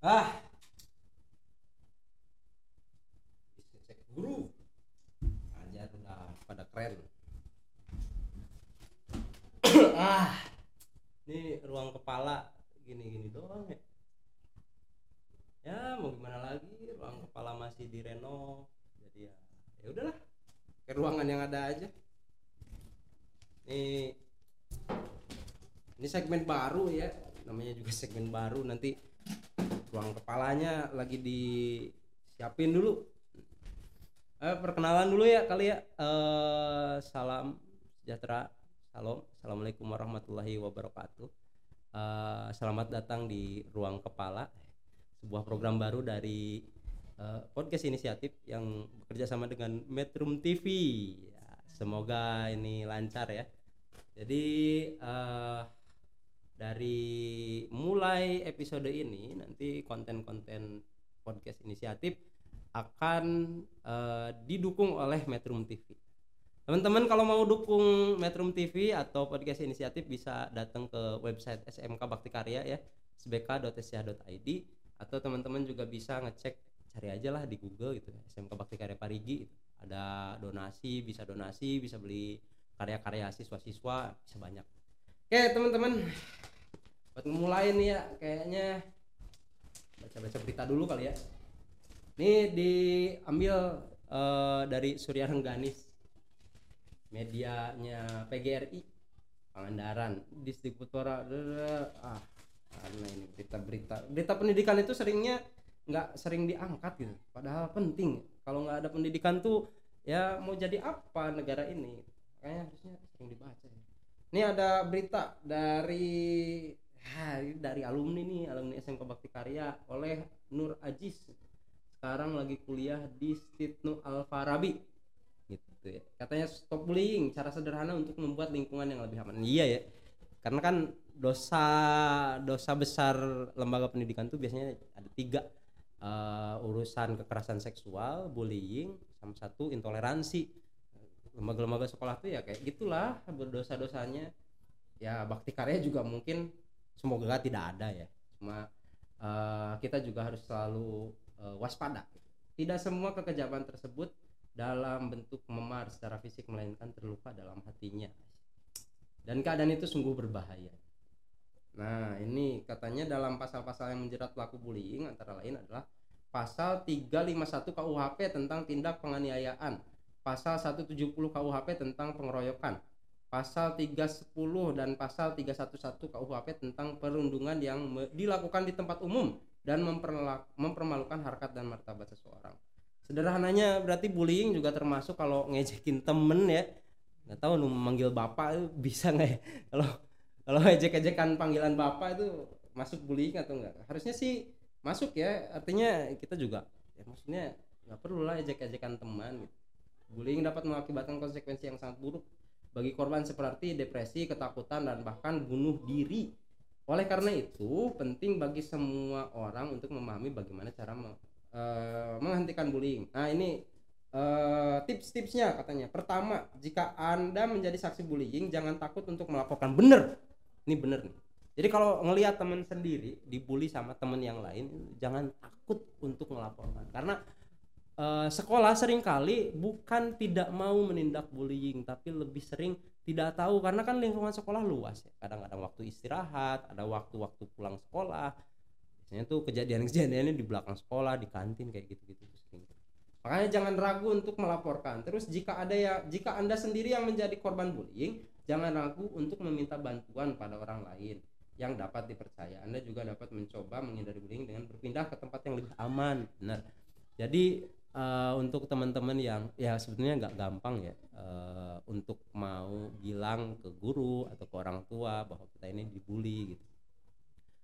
ah. Cek guru. Ajar udah pada keren. Ah. Ini ruang kepala gini-gini doang ya. Ya mau gimana lagi? Ruang kepala masih direnov jadi ya ya udahlah. Ke ruangan yang ada aja. Ini ini segmen baru ya. Namanya juga segmen baru. Nanti ruang kepalanya lagi disiapin dulu. Eh, perkenalan dulu ya kali ya. Eh, salam sejahtera. Salam assalamualaikum warahmatullahi wabarakatuh. Eh, selamat datang di ruang kepala sebuah program baru dari eh, podcast inisiatif yang bekerja sama dengan Metrum TV Ya, semoga ini lancar ya. Jadi eh, dari mulai episode ini nanti konten-konten podcast inisiatif akan eh, didukung oleh Metrum TV. Teman-teman kalau mau dukung Metrum TV atau podcast inisiatif bisa datang ke website SMK Bakti Karya ya, sbk.sh.id atau teman-teman juga bisa ngecek cari aja lah di Google gitu ya, SMK Bakti Karya Parigi gitu. Ada donasi, bisa donasi, bisa beli karya-karya siswa-siswa, bisa banyak. Oke, teman-teman. Buat mulai nih ya, kayaknya. Baca-baca berita dulu kali ya. Ini diambil eh, dari Surya Rengganis. Medianya PGRI Pangandaran. Distributora ah karena ini berita-berita. Berita pendidikan itu seringnya nggak sering diangkat gitu. Padahal penting. Kalau nggak ada pendidikan tuh ya mau jadi apa negara ini? Makanya harusnya sering dibaca ya. ini ada berita dari ini dari alumni nih alumni SMK Bakti Karya oleh Nur Ajis. Sekarang lagi kuliah di Stitnu Al Farabi gitu ya. Katanya stop bullying cara sederhana untuk membuat lingkungan yang lebih aman. Iya ya. Karena kan dosa dosa besar lembaga pendidikan tuh biasanya ada tiga. Eh, urusan kekerasan seksual bullying sama satu intoleransi. Lembaga-lembaga sekolah tuh ya kayak gitulah berdosa dosanya ya bakti karya juga mungkin semoga tidak ada ya. Cuma eh, kita juga harus selalu eh, waspada. Tidak semua kekejaman tersebut dalam bentuk memar secara fisik melainkan terluka dalam hatinya. Dan keadaan itu sungguh berbahaya. Nah ini katanya dalam pasal-pasal yang menjerat pelaku bullying antara lain adalah pasal 351 KUHP tentang tindak penganiayaan pasal 170 KUHP tentang pengeroyokan pasal 310 dan pasal 311 KUHP tentang perundungan yang dilakukan di tempat umum dan mempermalukan harkat dan martabat seseorang. Sederhananya berarti bullying juga termasuk kalau ngejekin temen ya. Nggak tahu nu manggil bapak itu bisa nggak ya? Kalau kalau ejek-ejekan panggilan bapak itu masuk bullying atau enggak harusnya sih masuk ya. Artinya kita juga ya maksudnya nggak perlu lah ejek-ejekan teman gitu. bullying dapat mengakibatkan konsekuensi yang sangat buruk bagi korban seperti depresi ketakutan dan bahkan bunuh diri. Oleh karena itu penting bagi semua orang untuk memahami bagaimana cara me- eh, menghentikan bullying. Nah ini eh, tips-tipsnya katanya. Pertama jika anda menjadi saksi bullying jangan takut untuk melaporkan. Bener. Ini bener nih. Jadi kalau ngelihat teman sendiri dibully sama teman yang lain jangan takut untuk melaporkan. Karena eh, sekolah sering kali bukan tidak mau menindak bullying tapi lebih sering tidak tahu. Karena kan lingkungan sekolah luas ya. Kadang-kadang waktu istirahat ada waktu-waktu pulang sekolah. Biasanya tuh kejadian-kejadiannya di belakang sekolah di kantin kayak gitu-gitu makanya jangan ragu untuk melaporkan. Terus jika ada ya jika anda sendiri yang menjadi korban bullying jangan ragu untuk meminta bantuan pada orang lain yang dapat dipercaya. Anda juga dapat mencoba menghindari bullying dengan berpindah ke tempat yang lebih aman. Benar. Jadi eh, untuk teman-teman yang ya sebetulnya nggak gampang ya eh, untuk mau bilang ke guru atau ke orang tua bahwa kita ini dibully gitu.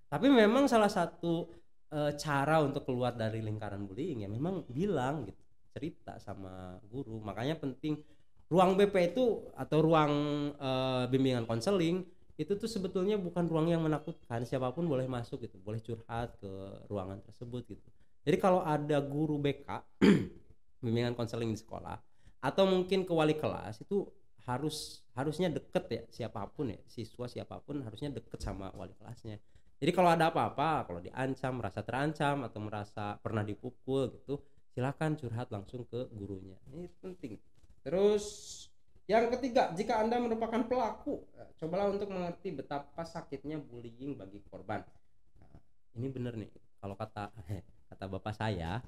Tapi memang salah satu eh, cara untuk keluar dari lingkaran bullying ya memang bilang gitu cerita sama guru. Makanya penting ruang BP itu atau ruang eh, bimbingan konseling itu tuh sebetulnya bukan ruang yang menakutkan. Siapa pun boleh masuk gitu boleh curhat ke ruangan tersebut gitu jadi kalau ada guru BK bimbingan konseling di sekolah atau mungkin ke wali kelas itu harus harusnya deket ya siapa pun ya siswa siapa pun harusnya deket sama wali kelasnya. Jadi kalau ada apa-apa kalau diancam merasa terancam atau merasa pernah dipukul gitu silakan curhat langsung ke gurunya. Ini penting. Terus yang ketiga jika anda merupakan pelaku eh, cobalah untuk mengerti betapa sakitnya bullying bagi korban. Nah, ini bener nih kalau kata kata bapak saya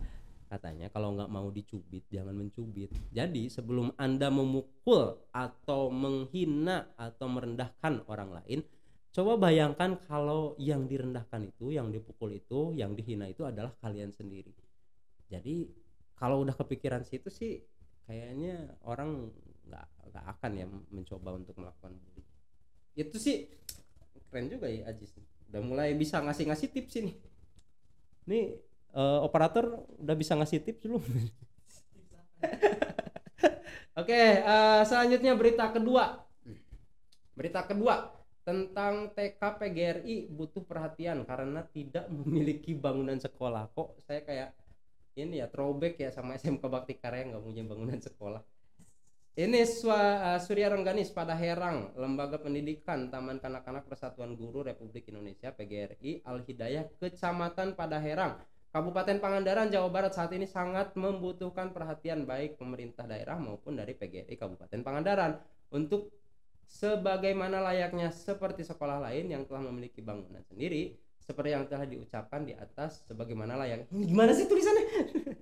katanya kalau nggak mau dicubit jangan mencubit. Jadi sebelum anda memukul atau menghina atau merendahkan orang lain coba bayangkan kalau yang direndahkan itu yang dipukul itu yang dihina itu adalah kalian sendiri. Jadi kalau udah kepikiran situ sih kayaknya orang nggak nggak akan ya mencoba untuk melakukan bully. Itu sih keren juga ya Ajis. Udah mulai bisa ngasih-ngasih tips ini. Nih uh, operator udah bisa ngasih tips belum? Oke, okay, uh, eh, selanjutnya berita kedua. Berita kedua tentang TK PGRI butuh perhatian karena tidak memiliki bangunan sekolah. Kok saya kayak ini ya throwback ya sama SMK Bakti Karya nggak punya bangunan sekolah. Ini Swa, uh, Surya Rengganis pada Herang, Lembaga Pendidikan Taman Kanak-kanak Persatuan Guru Republik Indonesia PGRI Al Hidayah Kecamatan Pada Herang Kabupaten Pangandaran, Jawa Barat saat ini sangat membutuhkan perhatian baik pemerintah daerah maupun dari PGRI Kabupaten Pangandaran. Untuk sebagaimana layaknya seperti sekolah lain yang telah memiliki bangunan sendiri seperti yang telah diucapkan di atas sebagaimana layak gimana sih tulisannya?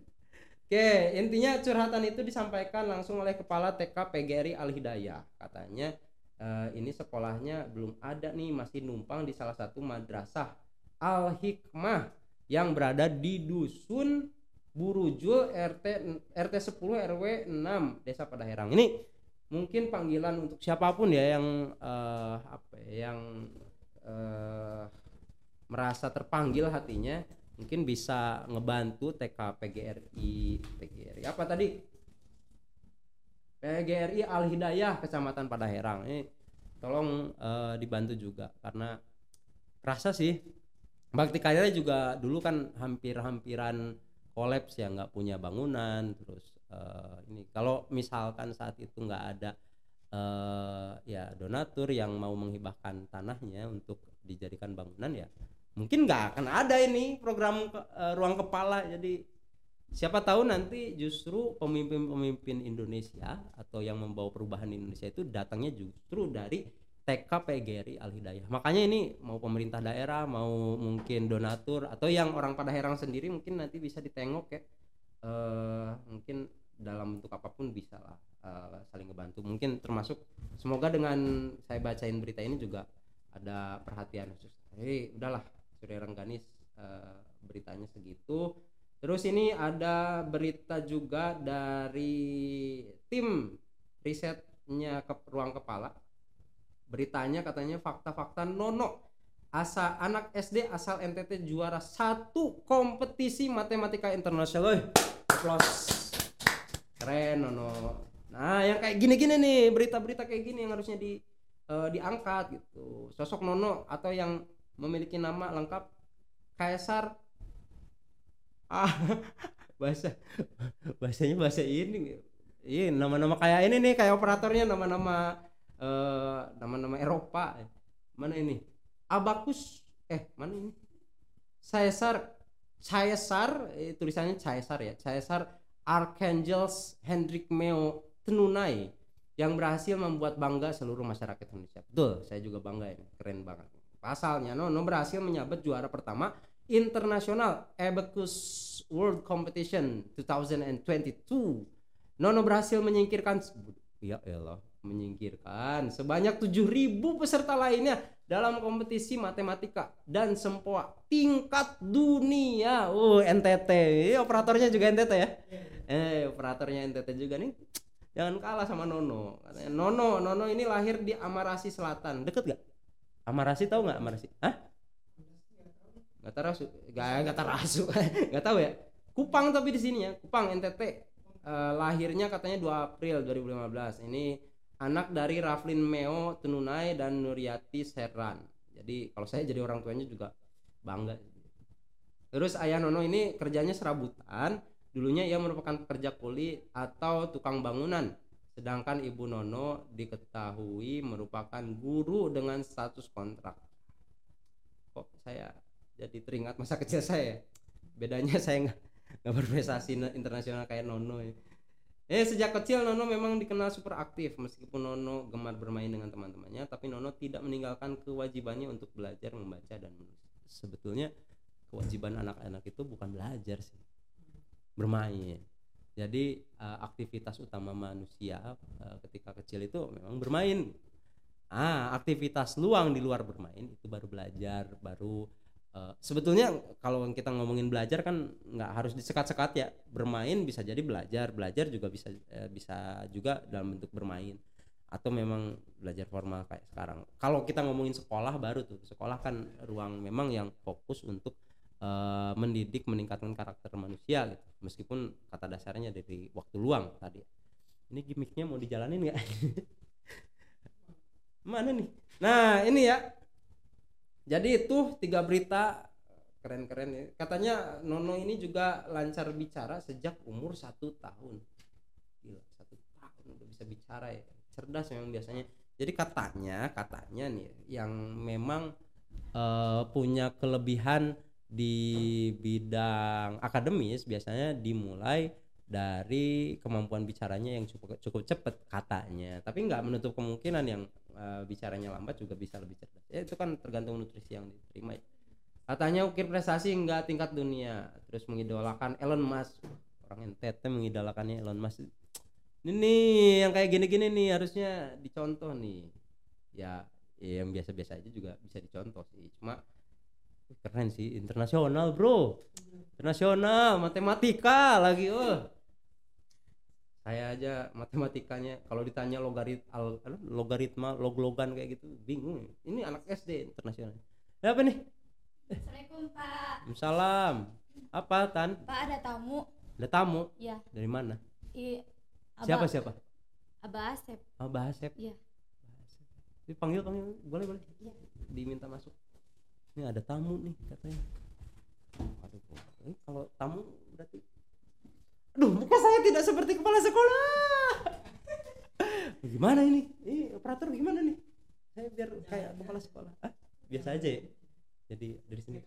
Oke, intinya curhatan itu disampaikan langsung oleh Kepala TK PGRI Al Hidayah. Katanya uh, ini sekolahnya belum ada nih, masih numpang di salah satu madrasah Al Hikmah yang berada di dusun Burujul RT RT 10 RW 6 Desa Padaherang. Ini mungkin panggilan untuk siapa pun ya yang uh, apa ya, yang uh, merasa terpanggil hatinya mungkin bisa ngebantu TK PGRI PGRI apa tadi PGRI Al Hidayah Kecamatan Padaherang ini tolong uh, dibantu juga karena rasa sih Bakti Karya juga dulu kan hampir-hampiran kolaps ya nggak punya bangunan terus uh, ini kalau misalkan saat itu nggak ada uh, ya donatur yang mau menghibahkan tanahnya untuk dijadikan bangunan ya mungkin nggak akan ada ini program uh, ruang kepala. Jadi siapa tahu nanti justru pemimpin-pemimpin Indonesia atau yang membawa perubahan Indonesia itu datangnya justru dari TK PGRI Al Hidayah. Makanya ini mau pemerintah daerah, mau mungkin donatur atau yang orang pada herang sendiri mungkin nanti bisa ditengok ya. Uh, mungkin dalam bentuk apa pun bisa lah uh, saling ngebantu. Mungkin termasuk semoga dengan saya bacain berita ini juga ada perhatian khusus. Hei, udahlah Surya Rengganis uh, beritanya segitu. Terus ini ada berita juga dari tim risetnya ke ruang kepala beritanya katanya fakta-fakta nono asa anak SD asal NTT juara satu kompetisi matematika internasional. Plus keren nono. Nah yang kayak gini-gini nih berita-berita kayak gini yang harusnya di uh, diangkat gitu. Sosok nono atau yang memiliki nama lengkap kaisar ah bahasa bahasanya bahasa ini iya nama-nama kayak ini nih kayak operatornya nama-nama Eh, nama-nama Eropa. Mana ini? Abakus eh mana ini? Caesar. Caesar eh, tulisannya Caesar ya. Caesar Archangels Hendrik Meo Tenunai yang berhasil membuat bangga seluruh masyarakat Indonesia. Betul, saya juga bangga ini, keren banget. Pasalnya Nono berhasil menyabet juara pertama internasional Abacus World Competition 2022. Nono berhasil menyingkirkan ya Allah menyingkirkan sebanyak 7000 peserta lainnya dalam kompetisi matematika dan sempoa tingkat dunia. Oh, NTT. Ini operatornya juga NTT ya. Eh, operatornya NTT juga nih. Jangan kalah sama Nono. Nono, Nono ini lahir di Amarasi Selatan. Deket gak? Amarasi tahu nggak Amarasi? Hah? Gak tahu gak gak tahu gak tahu ya. Kupang tapi di sini ya, Kupang NTT. Eh, lahirnya katanya 2 April 2015. Ini anak dari Raflin Meo Tenunai dan Nuriati Serran. Jadi kalau saya jadi orang tuanya juga bangga. Terus ayah Nono ini kerjanya serabutan. Dulunya ia merupakan pekerja kuli atau tukang bangunan. Sedangkan ibu Nono diketahui merupakan guru dengan status kontrak. Kok saya jadi teringat masa kecil saya bedanya saya nggak berprestasi na- internasional kayak Nono ya. Eh sejak kecil Nono memang dikenal super aktif meskipun Nono gemar bermain dengan teman-temannya tapi Nono tidak meninggalkan kewajibannya untuk belajar membaca dan menulis. Sebetulnya kewajiban anak-anak itu bukan belajar sih. Bermain. Jadi eh, aktivitas utama manusia eh, ketika kecil itu memang bermain. Ah, aktivitas luang di luar bermain itu baru belajar, baru eh, sebetulnya kalau kita ngomongin belajar kan nggak harus disekat-sekat ya. Bermain bisa jadi belajar, belajar juga bisa eh, bisa juga dalam bentuk bermain atau memang belajar formal kayak sekarang. Kalau kita ngomongin sekolah baru tuh, sekolah kan ruang memang yang fokus untuk eh, mendidik meningkatkan karakter manusia gitu. Meskipun kata dasarnya dari waktu luang tadi. Ini gimmicknya mau dijalanin nggak? Mana nih? Nah ini ya. Jadi itu tiga berita keren-keren ya. Katanya Nono ini juga lancar bicara sejak umur satu tahun. Gila satu tahun udah bisa bicara ya. Cerdas memang biasanya. Jadi katanya, katanya nih yang memang eh, punya kelebihan di bidang akademis biasanya dimulai dari kemampuan bicaranya yang cukup cukup cepat katanya tapi nggak menutup kemungkinan yang eh, bicaranya lambat juga bisa lebih cerdas. Ya itu kan tergantung nutrisi yang diterima ya. katanya ukir prestasi hingga tingkat dunia terus mengidolakan Elon Musk. Orang NTT mengidolakannya Elon Musk. Ini nih yang kayak gini-gini nih harusnya dicontoh nih. Ya ya yang biasa-biasa aja juga bisa dicontoh sih. Cuma keren sih internasional bro. Internasional matematika lagi oh saya aja matematikanya kalau ditanya logarit al, logaritma log-logan kayak gitu bingung. Ini anak SD internasional ya apa nih? Assalamualaikum Pak. salam apa tan? Pak ada tamu. ada tamu? Ya. dari mana? I, siapa siapa? Abah Asep. oh, Bahasep Iya. dipanggil panggil. Boleh boleh. Iya. diminta masuk. Ini ada tamu nih katanya. Aduh eh, kalau tamu berarti aduh muka saya tidak seperti kepala sekolah. Gimana ini? Ini operator gimana nih? Saya biar kayak kepala sekolah. Ah biasa aja ya. Jadi dari sini.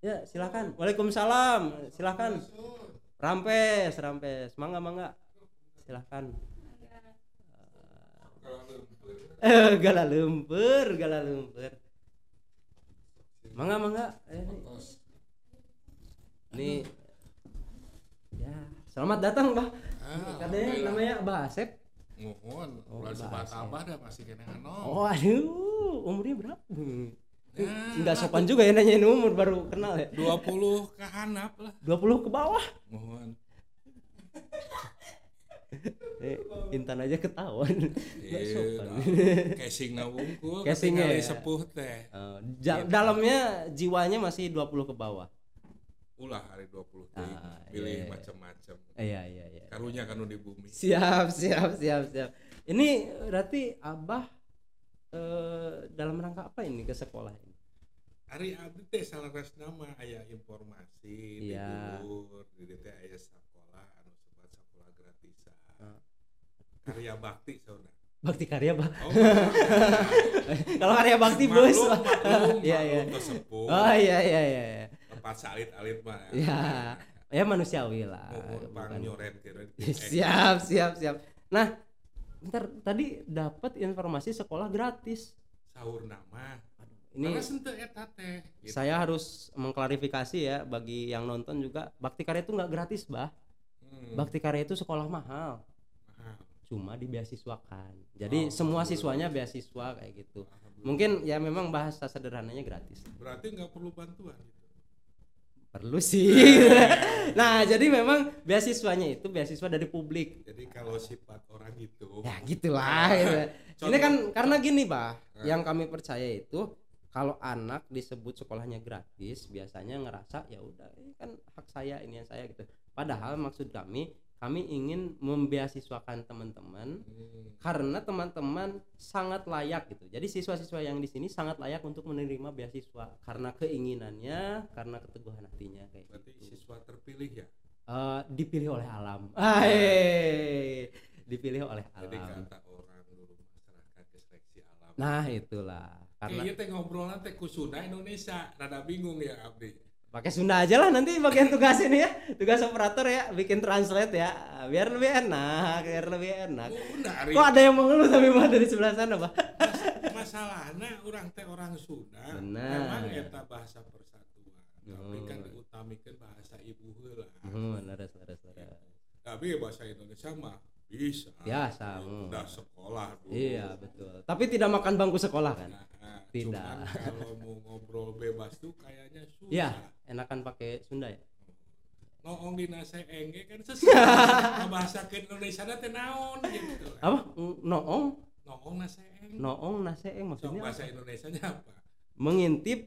Ya silakan. Waalaikumsalam. Silakan. Rampes rampes. Mangga mangga. Silakan. Eh gala lumpur gala lumpur. Mangga mangga. Eh, nih. Selamat datang bah katanya namanya Abah Asep Mohon, Oh, ulah sebat abah dah masih kena oh aduh umurnya berapa Hmm. Ya, nggak sopan juga ya nanyain umur baru kenal ya 20 ke handap lah. 20 ke bawah Mohon. eh, Intan aja ketahuan Iya, sopan dah. casing na wungkul, Casingnya ya. sepuh teh. Eh, ja- dalamnya jiwanya masih 20 ke bawah Ulah hari 20 teh. Ah, Pilih iya, iya. macam-macam. iya iya iya Karunya kanu di bumi. siap siap siap siap ini berarti abah eh, dalam rangka apa ini ke sekolah ini Hari abdi teh salah res nama aya informasi Iya. di dulur, di teh aya sekolah anu sebat sekolah gratisan. Ah. Karya bakti saudara. bakti karya bah Oh, kalau karya bakti bos Iya, iya. oh iya iya iya iya. Tempat salit-alit mah. ya ya manusiawi lah Mohon bang Bukan- nyoret kira. siap siap siap nah ntar tadi dapat informasi sekolah gratis Sahur nama. ini. Gitu. saya harus mengklarifikasi ya bagi yang nonton juga bakti karya itu nggak gratis bah Hmm, bakti karya itu sekolah mahal mahal. cuma dibeasiswakan jadi Oh, semua siswanya beasiswa kayak gitu mungkin ya memang bahasa sederhananya gratis berarti nggak perlu bantuan gitu. Perlu sih. Nah jadi memang beasiswanya itu beasiswa dari publik. Jadi kalau sifat orang gitu. ya gitulah. Gitu. ini kan karena gini bah. Yang kami percaya itu kalau anak disebut sekolahnya gratis biasanya ngerasa ya udah ini kan hak saya ini yang saya gitu. Padahal maksud kami kami ingin membeasiswakan teman-teman Hmm, karena teman-teman sangat layak gitu. Jadi siswa-siswa yang di sini sangat layak untuk menerima beasiswa karena keinginannya, karena keteguhan hatinya kayak berarti gitu. siswa terpilih ya. Eh, dipilih oleh alam. Hai, dipilih oleh Jadi alam. kata orang dulu masyarakat seleksi alam. Nah, itulah. karena Kayaknya teh ngobrolnya teh ku Sunda Indonesia, rada bingung ya Abdi. Pakai Sunda aja lah nanti bagian tugas ini ya tugas operator ya bikin translate ya biar lebih enak biar lebih enak ari. kok ada yang mengeluh tapi mah dari sebelah sana pak Masalahnya orang teh orang Sunda. Benar. Memang eta bahasa persatuan. Tapi kan Oh. diutamikeun bahasa ibu heula. hmm, laras laras laras Tapi bahasa Indonesia mah bisa. Biasa, hmm. Udah sekolah dulu. iya betul tapi tidak makan bangku sekolah kan Nah, Tidak. Kalau mau ngobrol bebas tuh kayaknya susah. ya enakan pakai Sunda ya Noong di nase engge kan sesuai bahasa ke Indonesia teh naon gitu. apa noong Noong nase eng. noong naseeng So, maksudnya bahasa apa? Indonesia nya apa? mengintip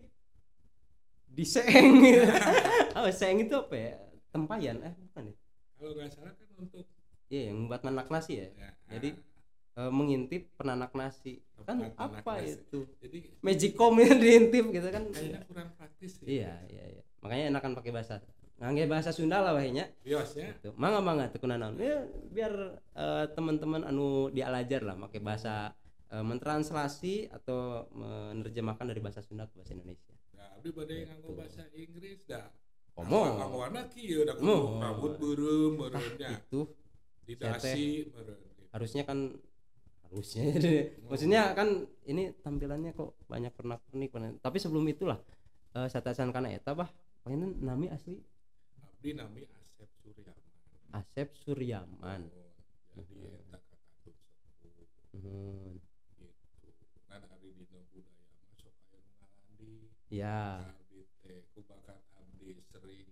di seeng gitu. oh seeng itu apa ya tempayan eh bukan ya Kalau nggak salah kan untuk iya yang buat nanak nasi ya ya, Jadi, ah, Eh, mengintip penanak nasi kan Penanak apa nasi. itu jadi magicom yang diintip gitu kan kayaknya kurang praktis sih. iya iya iya makanya enakan pakai bahasa ngangge bahasa Sunda lah wahnya Bios ya. gitu mangga mangga teu naon ya biar eh, teman-teman anu dialajar lah pakai bahasa eh, mentranslasi atau menerjemahkan dari bahasa Sunda ke bahasa Indonesia Nah, abdi bade Gitu. nganggo bahasa Inggris dah. Ngomong. Nganggoana kieu da kudu Ngomong. rambut beureum meureunnya. itu Di saya teh. dasi meureun. harusnya kan harusnya maksudnya kan ini tampilannya kok banyak pernak-pernik pernak- tapi sebelum itulah eh satasan kana eta bah pengen nami asli Abdi nami Asep Suryaman. Asep Suryaman Oh, Jadi eta kakatun sepuh Hmm, gitu. Kan ari dina budaya mah sok aya nu ngalandi. ya Abdi teh ku bakat abdi sering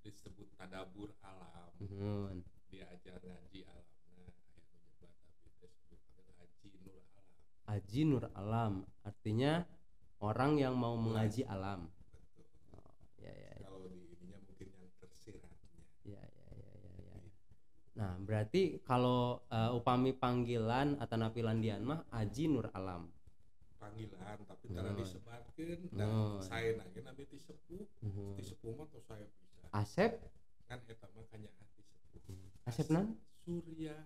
disebut tadabur alam. hmm, Diajar ngaji alamna aya nu nyebat abdi teh sebut Haji Nur Alam. Aji Nur Alam artinya orang yang mau mengaji alam oh, ya ya Kalau di ininya mungkin yang tersiratnya. ya ya ya ya, ya. nah berarti kalau eh, upami panggilan atau napilandian mah Aji Nur Alam Panggilan tapi tara Hmm. disebatkeun dan saya nage nabi ti sepuh. Hmm. Ti sepuh mah tos saya bisa. Asep Kan eta mah kanyahan ti sepuh. Asep nan Surya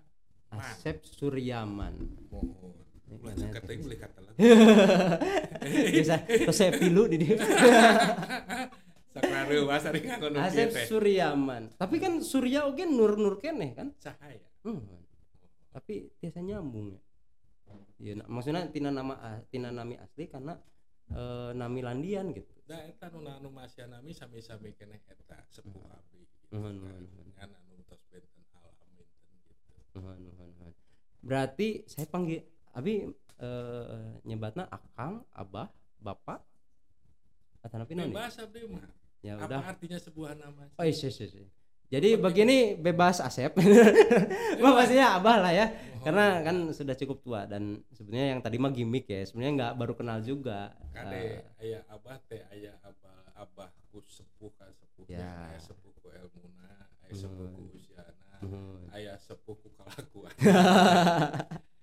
Asep Suryaman Mohon. Mana kata kata bisa saya pilu di dia Sakrare wa sari nganggo nu kieu Asep. Suryaman tapi kan Surya oge nur nur keneh kan Cahaya. hmm. tapi tiasa nyambung ya Iya, nah, maksudnya tina nama tina nami asli karena eh, nami landian gitu Da eta nu anu masya nami sami-sami keneh eta sepuh abdi. gitu Nuhun, kan. nuhun, nuhun. Kan anu tos benten alam gitu. Nuhun, nuhun, nuhun. berarti saya panggil abi eh, nyebatna akang abah bapak atau napi naon ya? Bebas abdi mah. ya Apa udah artinya sebuah nama? oh iya, iya, iya, iya. jadi begini bebas Asep Mah pastinya abah lah ya karena kan sudah cukup tua dan sebenarnya yang tadi mah gimmick ya sebenarnya nggak baru kenal juga kade Eh, aya abah teh aya abah abah ku sepuh ka sepuhnya Ya. aya sepuh ku elmuna aya sepuh ku Hmm. usiana nuhun. aya sepuh ku kalakuan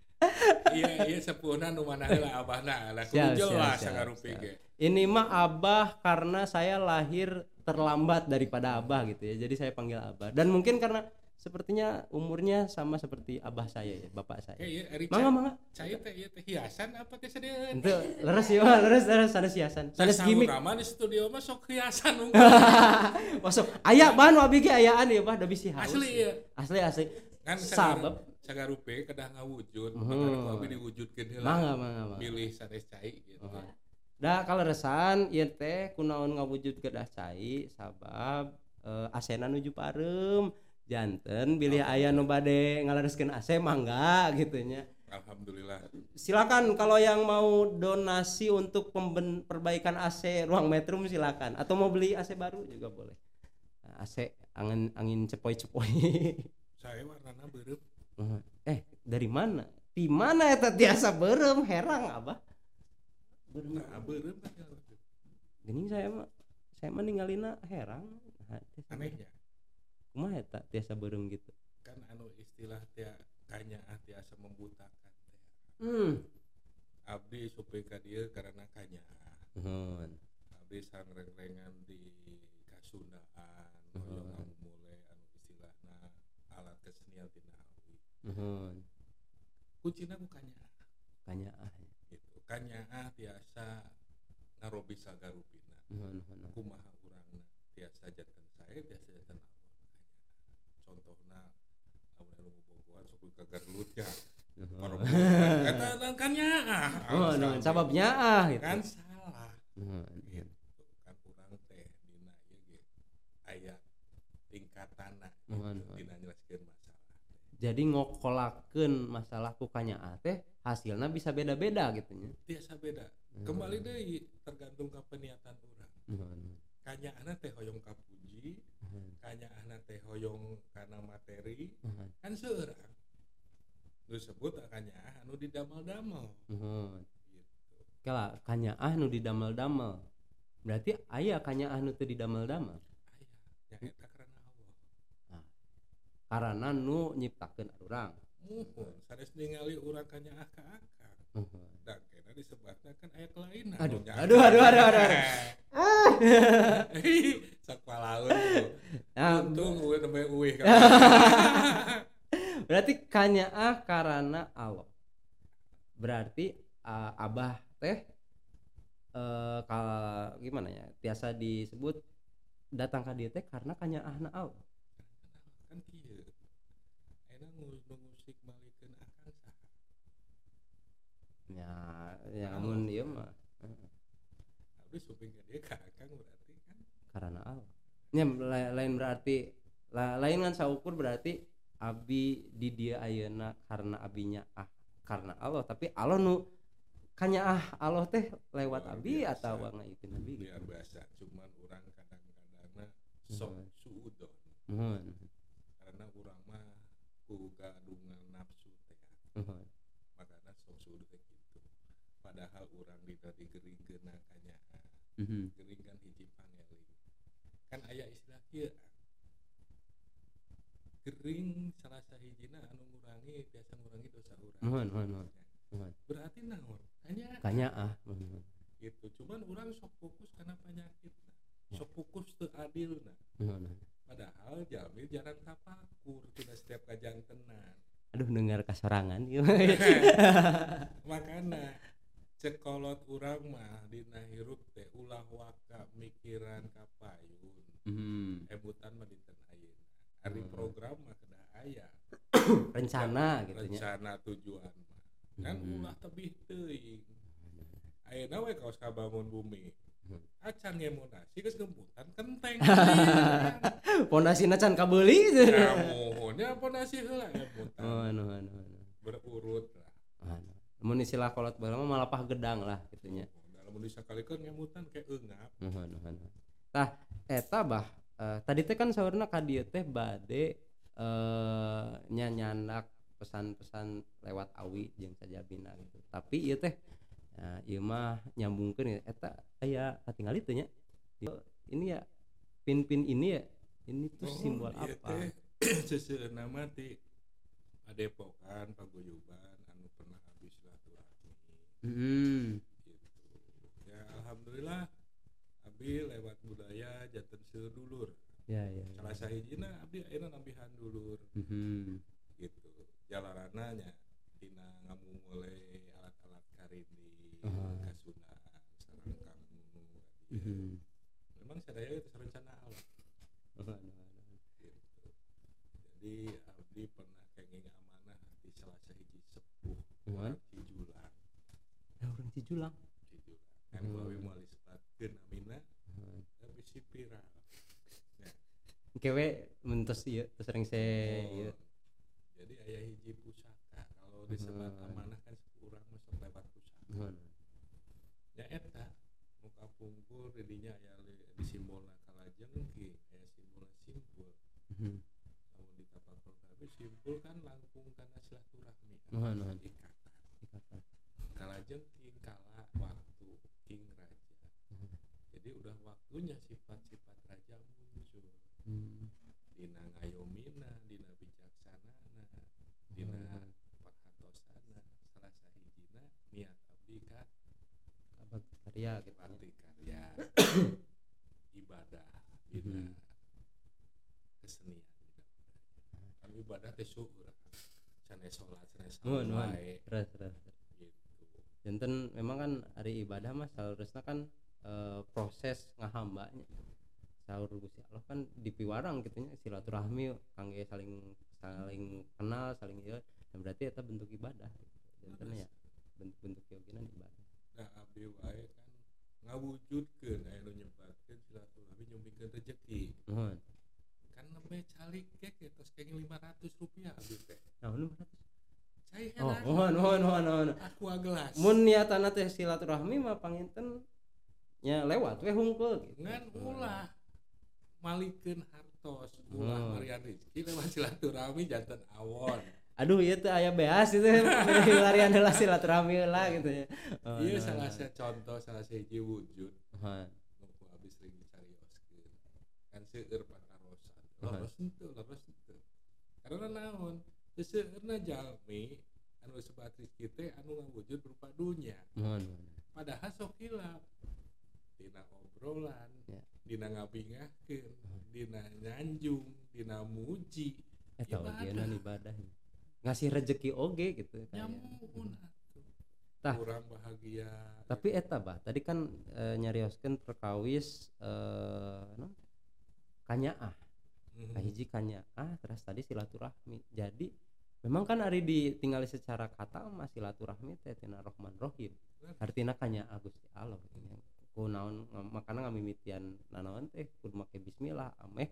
iya iya sepuhna nu mana heula abahna lah. Siap, sangarupi siap. ge ini mah abah karena saya lahir terlambat daripada abah gitu ya. Jadi saya panggil abah. Dan mungkin karena sepertinya umurnya sama seperti abah saya ya bapak saya. Kayak iya Eri mangga mangga. Cai teh ieu teh hiasan apa teh sadeu itu leres ya mah leres leres sanes hiasan. Sanes gimmick. Sama di studio mah sok hiasan masuk. Aya bahan wabi ge ayaan ya bah da bisi haus. Asli ya. asli asli. Kan sabab sagarupe kedah ngawujud, Hmm. mangga mangga mangga Milih sanes cai gitu. Oh. Da kalau resan ieu teh kunaon ngawujud kedah cai sabab eh, asena nuju parem janten bilih aya nu bade ngalareskeun AC mangga gitu nya. Alhamdulillah. Silakan kalau yang mau donasi untuk pemben- perbaikan AC ruang metrum silakan atau mau beli AC baru juga boleh. Nah, AC angin angin cepoi-cepoi. Saya warnana beureum. Eh dari mana? Di mana eta tiasa berem herang abah? Berem Nah, ya. gini saya mah saya mah ninggalina herang Nah, sama- anehnya. kumaha eta tiasa beureum gitu Kan anu istilah tia kanya tiasa membutakan hmm Abdi supaya ka dieu karena kanya. nuhun Abdi sangreng-rengan di kasundaan. hoyong anu mulai anu istilahna alat kesenian tina awi. Nuhun Kuncina ku kanya. kanya ah gitu. Kanyaah tiasa ngarobi sagarupina Nuhun, nuhun, kumaha urangna tiasa jantan saya tiasa jantan Allah contohna lamun anu bobogohan sok ka garlut ya. Kata kanyaah Oh, nuhun. sababnya ah gitu. kan salah. Nuhun. gitu. Kan urang teh dina ieu ge aya Nuhun, dina masalah Jadi ngokolakeun masalah ku kanyaah teh hasilnya bisa beda-beda gitu nya. tiasa beda. Kembali deui tergantung ka peniatan urang. Nuhun, kanyaahna teh hoyong ka puji nuhun, kanyaahna teh hoyong kana materi nuhun, kan seurang. Nu sebut kanyaah anu didamel-damel. Nuhun. gitu. Kala kanyaah nu didamel-damel. Berarti aya kanyaah nu teu didamel-damel. aya nya eta. karena Allah Karena nu nyiptakeun urang. muhun sanes ningali urang kanyaah ka akang Nuhun. dan kena disebutna kan aya kelainan Aduh, aduh, aduh, aduh, aduh. sok palaun tuh Nah, untung uwe nembe uwe berarti kanyaah karena Allah. Berarti uh, abah teh eh kal gimana ya? Biasa disebut datang ka dieu teh karena kanyaahna Allah. Kan musik malikeun akang saha Ya, ya namun ieu mah abdi suping ka dia ka akang berarti kan karena Allah. Ya, la- lain berarti la- lain kan saukur berarti abi di dia ayeuna karena abinya ah karena Allah tapi Allah nu kanya ah Allah teh lewat Luar abi biasa. atau ngaituin abi gitu. biar biasa cuman orang kadang-kadangna sok suudon Mohon. Orang ku nafsu teh Mohon. makanya sok teh gitu padahal orang dina digeringkeun kanyaah Mhm. gering kan hiji pangeling kan aya istilah kieu gering salah sahijina anu ngurangi biasa ngurangi dosa urang Mohon, mohon, mohon. Berarti naon hanya Kanya ah. Mohon. gitu cuman orang sok fokus karena penyakit Ya. sok fokus teu adil nah Mohon. Padahal jamil jarang tapakur tina setiap kajian tenan Aduh dengar kasorangan ieu. makana cekolot urang mah dina hirup teh ulah waka mikiran kapayun Mhm. ebutan mah dinten ayeuna hari Hmm. program mah kena aya Rencana gitu rencana tujuan mah kan Mhm. ulah tebih teuing ayeuna we kaos kabangun bumi Acan ngemunasi geus gemputan kenteng Pondasina can kabeuli. kamunya pondasi heula ebutan Mohon, mohon, mohon. berurut lah Anu. Mun istilah kolot baheula mah malapah gedang lah gitu nya. dalam bisa kali kan ngemutan kayak engap Mohon, mohon. Tah eta bah eh, tadi teh kan saurna ka dieu teh bade eh nyanyanak pesan-pesan lewat awi jeung sajabina gitu. Tapi ieu teh nah, ieu mah nyambungkeun ya, eta aya katingali teh nya. Ini ya pin-pin ini ya ini tuh Oh, simbol iya apa? teh seseueun nama ti padepokan paguyuban anu pernah habis silaturahmi Hmm. gitu ya alhamdulillah abdi lewat budaya janten sedulur Ya ya. ya. salah sahijina abdi ayeuna nambihan dulur Mhm. gitu jalaranna nya dina ngamumule alat-alat karindi Ah. kasunan sareng kang Mhm. memang sadaya itu rencana Allah gitu. Jadi abdi pernah kenging amanah di salah sahiji sepuh Mohon. Cijulang, Ya urang Cijulang. Cijulang. Kan Hmm. gawe moal disebutkeun namina Mohon. tapi si viral. Kewe mentos teu sering se Oh, ieu. Jadi aya hiji pusaka kalau disebat Hmm. amanah kan urang masuk lewat pusaka. Mohon. Ya eta muka pungkur didinya aya li- di simbolna kalajeng ki aya simbolna simpul. Mhm. Lamun ditapakur tapi simpul kan langkung kana silaturahmi. Mohon, mohon. Ikatan. Ikatan. kalajeng king kala waktu king raja Mhm. jadi udah waktunya sifat-sifat raja muncul Hmm. dina ngayomina dina bijaksanana dina Hmm. pahatosana salah sahijina niat abdi ka Abad karya gitu nya. bakti karya ibadah dina Mhm. kesenian dina budaya. kan ibadah teh syukur sanes salat sanes mohon. wae Terus terus. gitu. Janten memang kan hari ibadah mah seharusnya kan eh, proses ngahambanya. Sahur Gusti Allah kan dipiwarang gitu nya silaturahmi kangge saling saling kenal saling ieu dan berarti eta bentuk ibadah. Gitu. janten ya bentuk bentuk yoginan ibadah. Nah abdi wae kan ngawujudkeun aya nu nyebatkeun silaturahmi nyumbingkeun rezeki nuhun calik kek ya tos kenging 500 rupiah. Teh nah nu berarti cai oh nuhun nuhun nuhun aku gelas. Mun niatana teh silaturahmi mah panginten nya lewat we hungkul gitu. Ngan ulah malikeun hartos ulah Hmm. marian rezeki lewat silaturahmi jantan awon. Aduh iya tuh ayah beas itu larian heula silaturahmi heula gitu ya. Oh, iya nuhun, salah nuhun. satu contoh salah satu wujud. Nu habis sering dicarioskeun kan seueur pakarosan Loros henteu loros henteu karena naon? Teu seueurna jalmi anu sebat rezeki teh anu ngawujud berupa dunya Nuhun, nuhun. padahal sok hilap. Dina obrolan Ya. dina ngabingahkeun dina nyanjung dina muji. Eta Ibadah. ogeuna ibadah ngasih rezeki oge gitu nyamun Tah. kurang bahagia. Tapi eta bah tadi kan e, nyarioskeun perkawis eh non kanyaah Mhm. kahiji kanyaah terus tadi silaturahmi jadi memang kan hari ditinggali secara kata mah silaturahmi teh tina rohman rohim artinya kanyaah Gusti Allah gitu nya. ku naon makana ngamimitian nanaon teh kudu make bismillah ameh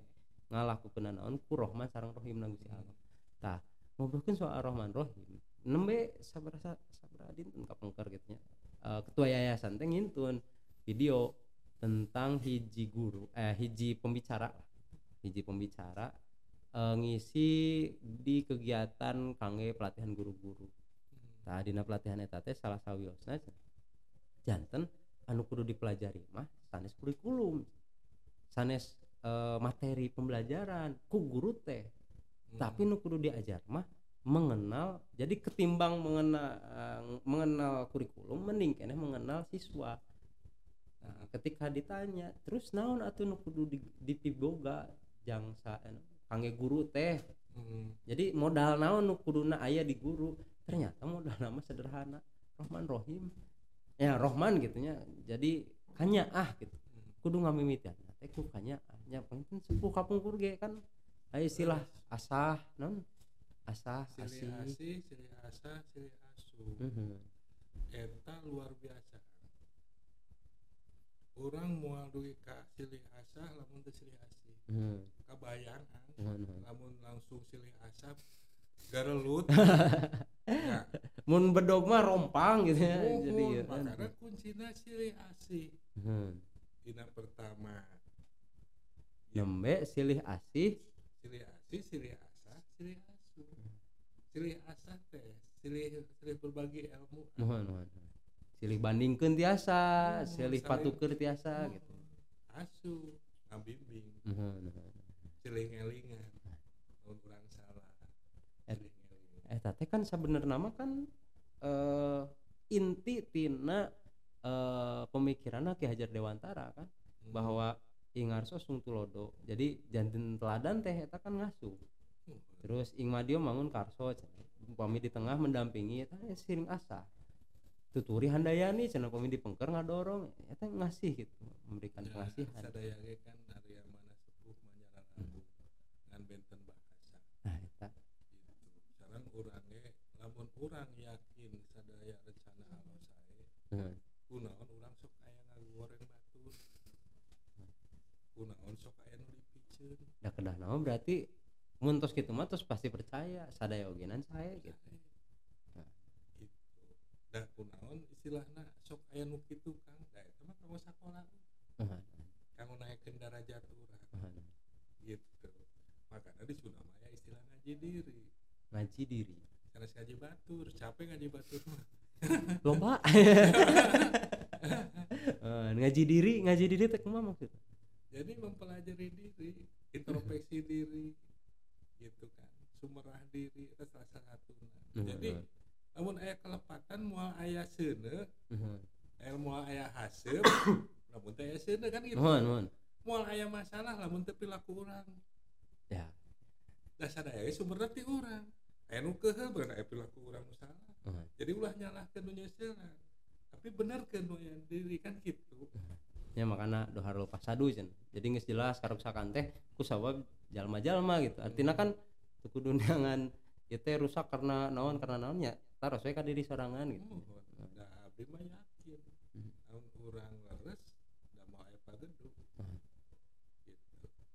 ngalakukeun naon ku rohman sareng rohim Gusti Allah tah ngobrolkeun soal rohman rohim nembe sabaraha sabaraha dinten kapengker gitu nya Eh, ketua yayasan teh ngintun video tentang hiji guru eh hiji pembicara. Hiji pembicara eh, ngisi di kegiatan kangge pelatihan guru-guru Mhm. Tah dina pelatihan eta teh salah sawiosna janten anu kudu dipelajari mah sanes kurikulum sanes eh, materi pembelajaran ku guru teh Mhm. tapi nu kudu diajar mah mengenal jadi ketimbang mengenal mengenal kurikulum mending keneh mengenal siswa nah, ketika ditanya terus naon atuh nu kudu di, dipiboga jangsa anu, kangge guru teh. Mhm. jadi modal naon nu kuduna aya di guru? Ternyata modal nama sederhana Rohman Rohim. Ya Rohman gitunya jadi hanya ah gitu. Kudu ngamimitian teh ku kanya ah. Nya penting sepuh kapungkur ge kan. Aya istilah asah non asah asih. asih silih asa silih asu. Mhm. eta luar biasa. Orang mual duit ka silih asa lamun teu silih asih Kabayang kan Mhm, mhm. lamun langsung silih asap garelut ya. Mun bedog mah rompang gitu ya Muhun, jadi ya, makanya kuncinya silih asih Mhm. dina pertama. Nembe silih asih silih asih silih asa silih asu. Silih asa teh silih silih berbagi ilmu mohon mohon silih bandingkeun tiasa Hmm, silih patukeun tiasa gitu. asu ngabimbing mohon mohon silih ngelingan lamun urang salah Et- ngelingan eh teh kan sebenarnya mah kan eh inti tina eh pemikiran Ki Hajar Dewantara kan? Hmm. bahwa ingarso sung tulodo jadi jantin teladan teh eta kan ngasuh. Hmm. terus ing madio mangun karso upami di tengah mendampingi eta ya siring asa tuturi handayani cenah upami di pengker ngadorong eta ngasih gitu memberikan Ya, pengasihan sadaya ge kan Arya mana sepuh manjaran agung ngan benten bahasa. Nah eta. Gitu. Sareng urang ge lamun urang yakin sadaya rencana Allah sae Heeh. kunaon urang sok aya ngagoreng batur kunaon sok aya nu dipikeun da kedah naon berarti mun tos kitu mah tos pasti percaya sadaya ogenan saya gitu gitu da kunaon istilahna sok aya nu kitu Kang? Da eta mah kanggo sakola. Heeh. kanggo naikkeun darajat urang Heeh. gitu. Makanya di Maya istilah ngaji diri. Ngaji diri. Karena ngaji batur capek ngaji batur Eh, ngaji diri ngaji diri teh kumaha maksudnya? Jadi mempelajari diri introspeksi diri gitu kan. Sumerah diri itu salah satu jadi namun ayah kelepatan mual ayah sene ayah mual ayah hasem namun teh ayah sene kan gitu. Mohon mohon mual ayah masalah namun teu perilaku orang ya. Dasar ayah sumberna ti orang ayah nu kehe beuna aya perilaku orang nu salah. Heeh. jadi ulah nyalahkeun nu nyeuselan tapi benar kan yang diri kan gitu. Ya makana dohar lepas sadu cen jadi nggak jelas karuksakan teh ku sabab jalma-jalma gitu. Artinya kan neangan ieu teh rusak karena naon karena naon ya taros we ka diri sorangan gitu. Oh, da abdi mah yakin. Hmm. namun urang leres da mau aya pageduk Hmm. gitu.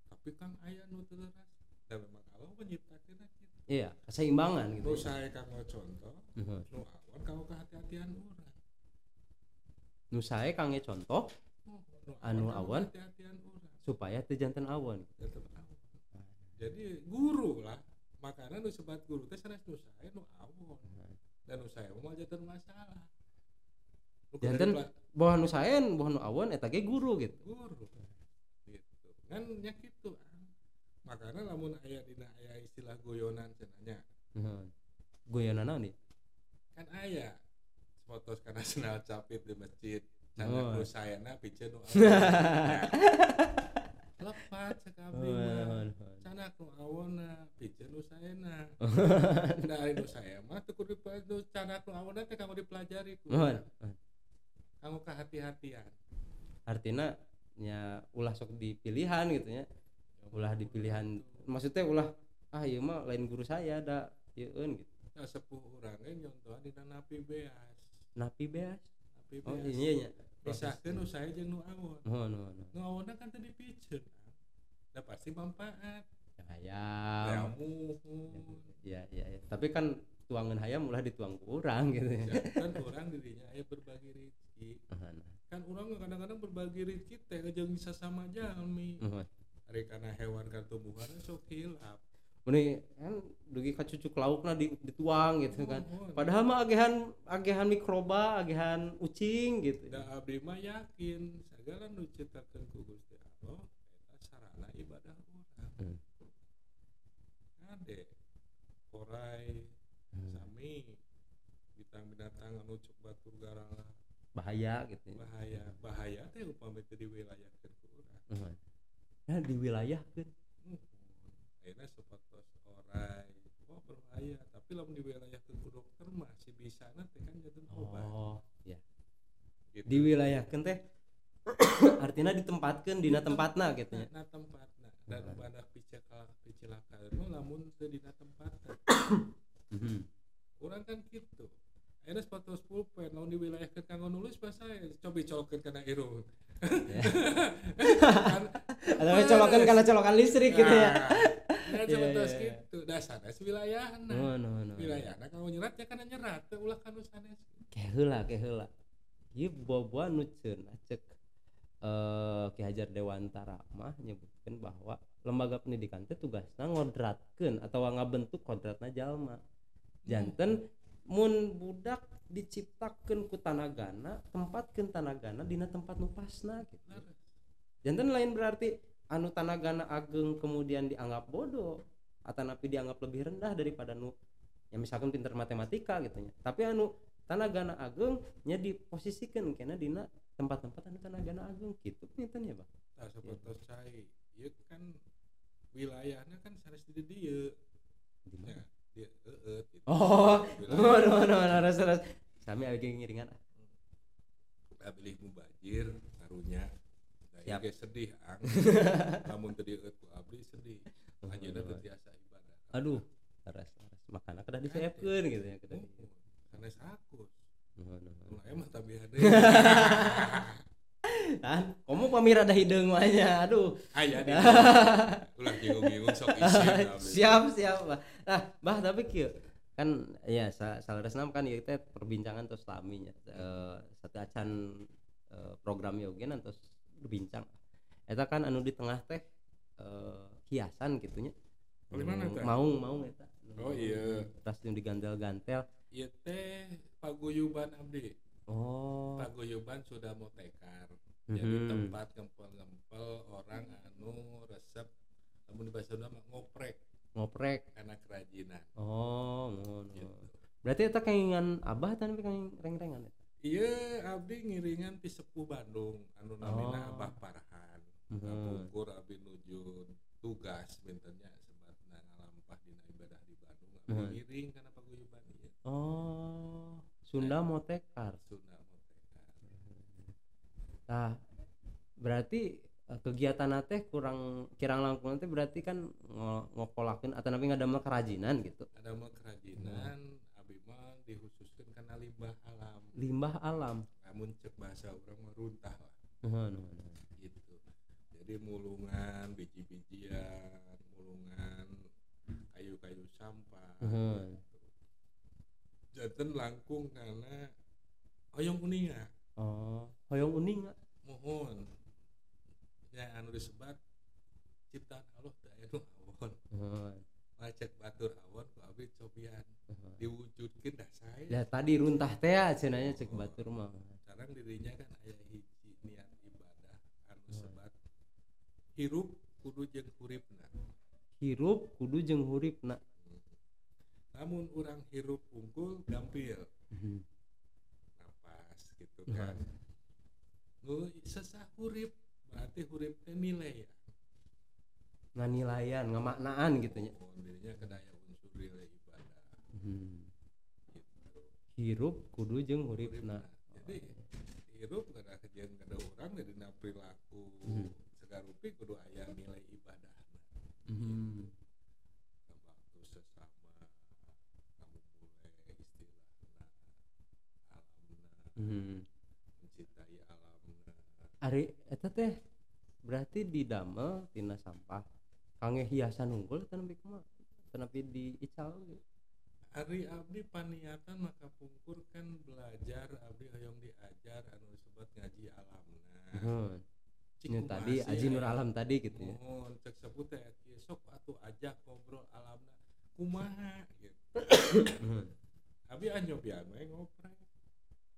Tapi kang aya nu teu leres. Da memang Allah menciptakeun gitu iya keseimbangan gitu. Nu sae kang contoh Mhm. nu awan kang kehati-hatian urang. Nu sae kang ge contoh Oh, nu Anu awan? supaya teu janten awan. Awan. Jadi guru lah makanya nu sebat guru teh sanes nu sae nu awon dan sae mah janten masalah. Dipela- bahwa nu saen bahwa nu awan eta ge guru gitu. Guru gitu. Kan nya kitu ah. makanya lamun aya dina aya istilah goyonan cenanya Heeh. guyonan naon kan aya. Fotos karena senal capit di masjid. Oh. Canda nu sayana piceun nu lepat sekabri Oh, mah naon, naon. sana nu awona piceun nu sayana dari nu saya mah teu kudu dipelajari canda nu awona teh kanggo dipelajari ku Naon? kanggo kehati-hatian. Artinya nya ulah sok di pilihan gitu ya. Ulah di pilihan maksudnya ulah ah iya mah lain guru saya ada yeun gitu. Nah sepuh ge nyontohan dina napi beas napi beas napi oh beas iya nya pisahkeun nu saya jeung nu awon oh no no nu awonna kan teu dipiceun da pasti manfaat. Hayam. Ya ya ya tapi kan tuangan hayam ulah dituang ku urang gitu ya. Ya, kan orang dirinya. Aya berbagi rezeki. Nah. kan orang kadang-kadang berbagi rezeki teh jeung sesama jalmi. Nuhun. hari karena hewan kan tumbuhan sok hilap. Muni kan dugi ka cucuk laukna di, dituang gitu kan. Padahal mah agehan agehan mikroba agehan ucing gitu da abdi mah yakin segala nu ciptakeun ku Gusti Allah eta sarana ibadah urang Hmm. Ade orai Hmm. sami binatang-binatang anu cek batur garang bahaya gitu ya. bahaya bahaya teh upami teu diwilayahkeun ku urang Nuhun. nah di wilayah kan akhirnya sepatos orai oh berbahaya tapi lamun di wilayah ke dokter masih bisa nanti kan jadi obat oh ya gitu. di wilayah kan teh artinya ditempatkan dina tempatna gitu ya nah tempatna dan Hmm. pada picekal picelaka itu lamun teu dina tempatna Mhm. orang kan gitu. Akhirnya sepatos pulpen lamun di wilayah ke kanggo nulis bahasa coba colokeun kana irung. Ya. kan atau colokan karena colokan listrik gitu ya. Nah, Iya, sepatos iya, iya. gitu. Dasarnya wilayahna. No no no. Wilayahna kalau nyerat ya karena nyerat. Teh ulah kanu sanes keheula keheula ieu boboa nu cenah cek. Eh Ki Hajar Dewantara mah nyebutkeun bahwa lembaga pendidikan teh tugasna ngodratkeun atau ngabentuk kodratna jalma. Janten mun budak diciptakeun ku tanagana tempatkeun tanagana dina tempat nu pasna gitu. Janten lain berarti anu tanagana ageng kemudian dianggap bodoh atau napi dianggap lebih rendah daripada nu ya misalkan pinter matematika gitu ya tapi anu tanagana ageng nya diposisikan kena dina tempat-tempat anu tanagana ageng gitu. Pinten ya bang. Seperti ieu kan wilayahnya kan sanes di dieu. di Ya, dia eueut gitu. oh no no no res res sami lagi ngiringan Abili mubajir karunya. Ieu Siap. ge sedih ang. Lamun teu dieueut ku abdi sedih. Anjeunna teu tiasa ibadah. aduh res res makana kedah disiapkeun gitu ya Oh, sanes no. Ulah emah tapi ada. Kan kamu pamir ada hidung mahnya aduh Aya di. Ulah bingung-bingung sok isi siap siap bah nah bah tapi kieu kan ya sa salaresna kan ieu teh perbincangan terus laminya eh satu acan eh, program yogen terus berbincang eta kan anu di tengah teh eh, hiasan gitunya di mana Nu teh? maung maung eta Oh, iya. tas digantel-gantel Ieu teh paguyuban abdi. oh Paguyuban sudah mau tekar. Jadi Mhm. tempat ngempel-ngempel orang anu resep namun di bahasa Sunda ngoprek ngoprek karena kerajinan oh ngono gitu. berarti eta kaingan abah tapi kain reng-rengan eta iya abdi ngiringan ti sepuh Bandung anu namina Oh. Abah Parhan Mhm. ngapukur abdi nuju tugas bentennya sebatna ngalampah dina ibadah di Bandung abdi Mhm. ngiring karena paguyuban ieu oh Sunda Motekar Sunda ah berarti eh, kegiatan teh kurang kirang langkung teh berarti kan ngo- ngokolakeun atau nabi ngadamel kerajinan gitu. Ada kerajinan abi mah dikhususkan karena limbah alam. Limbah alam. Namun cek bahasa orang mah runtah lah. Nuhun. gitu. Jadi mulungan biji-bijian mulungan kayu-kayu sampah Nuhun. jantan langkung karena oyong kuninga. Oh hoyong uning mohon. Ya anu disebat ciptaan Allah anu awon. Nuhun, macet batur awon ku abi cobian nuhun. diwujudkan dah saya ya tadi runtah teh ya cenanya cek batur mah. Sekarang dirinya kan ayah hiji niat ibadah anu sebat. Hirup kudu jeung huripna. Hirup kudu jeung huripna. Namun orang hirup unggul gampil Mhm. napas gitu kan nu sesah hurip berarti hurip teh nilai ya nganilayan ngamaknaan gitu nya oh, dirinya kedaya unsur nilai ibadah Mhm. gitu hirup kudu jeung huripna Huripna. jadi hirup kada kejadian kada orang dari perilaku Mhm. segarupi kudu aya nilai ibadah Mhm. waktu sesama kamu mulai istilahna alamna Mhm. Ari eta teh berarti didamel tina sampah kangge hiasan unggul tan nepi kumaha tan nepi diical gitu. Hari abdi paniatan maka pungkur kan belajar abdi hoyong diajar anu disebut ngaji alamna Ini kumaha tadi Aji Nur aya? Alam tadi gitu ya. mohon cek sebut teh sok atuh ajak ngobrol alamna kumaha gitu Nuhun. abdi anyobian we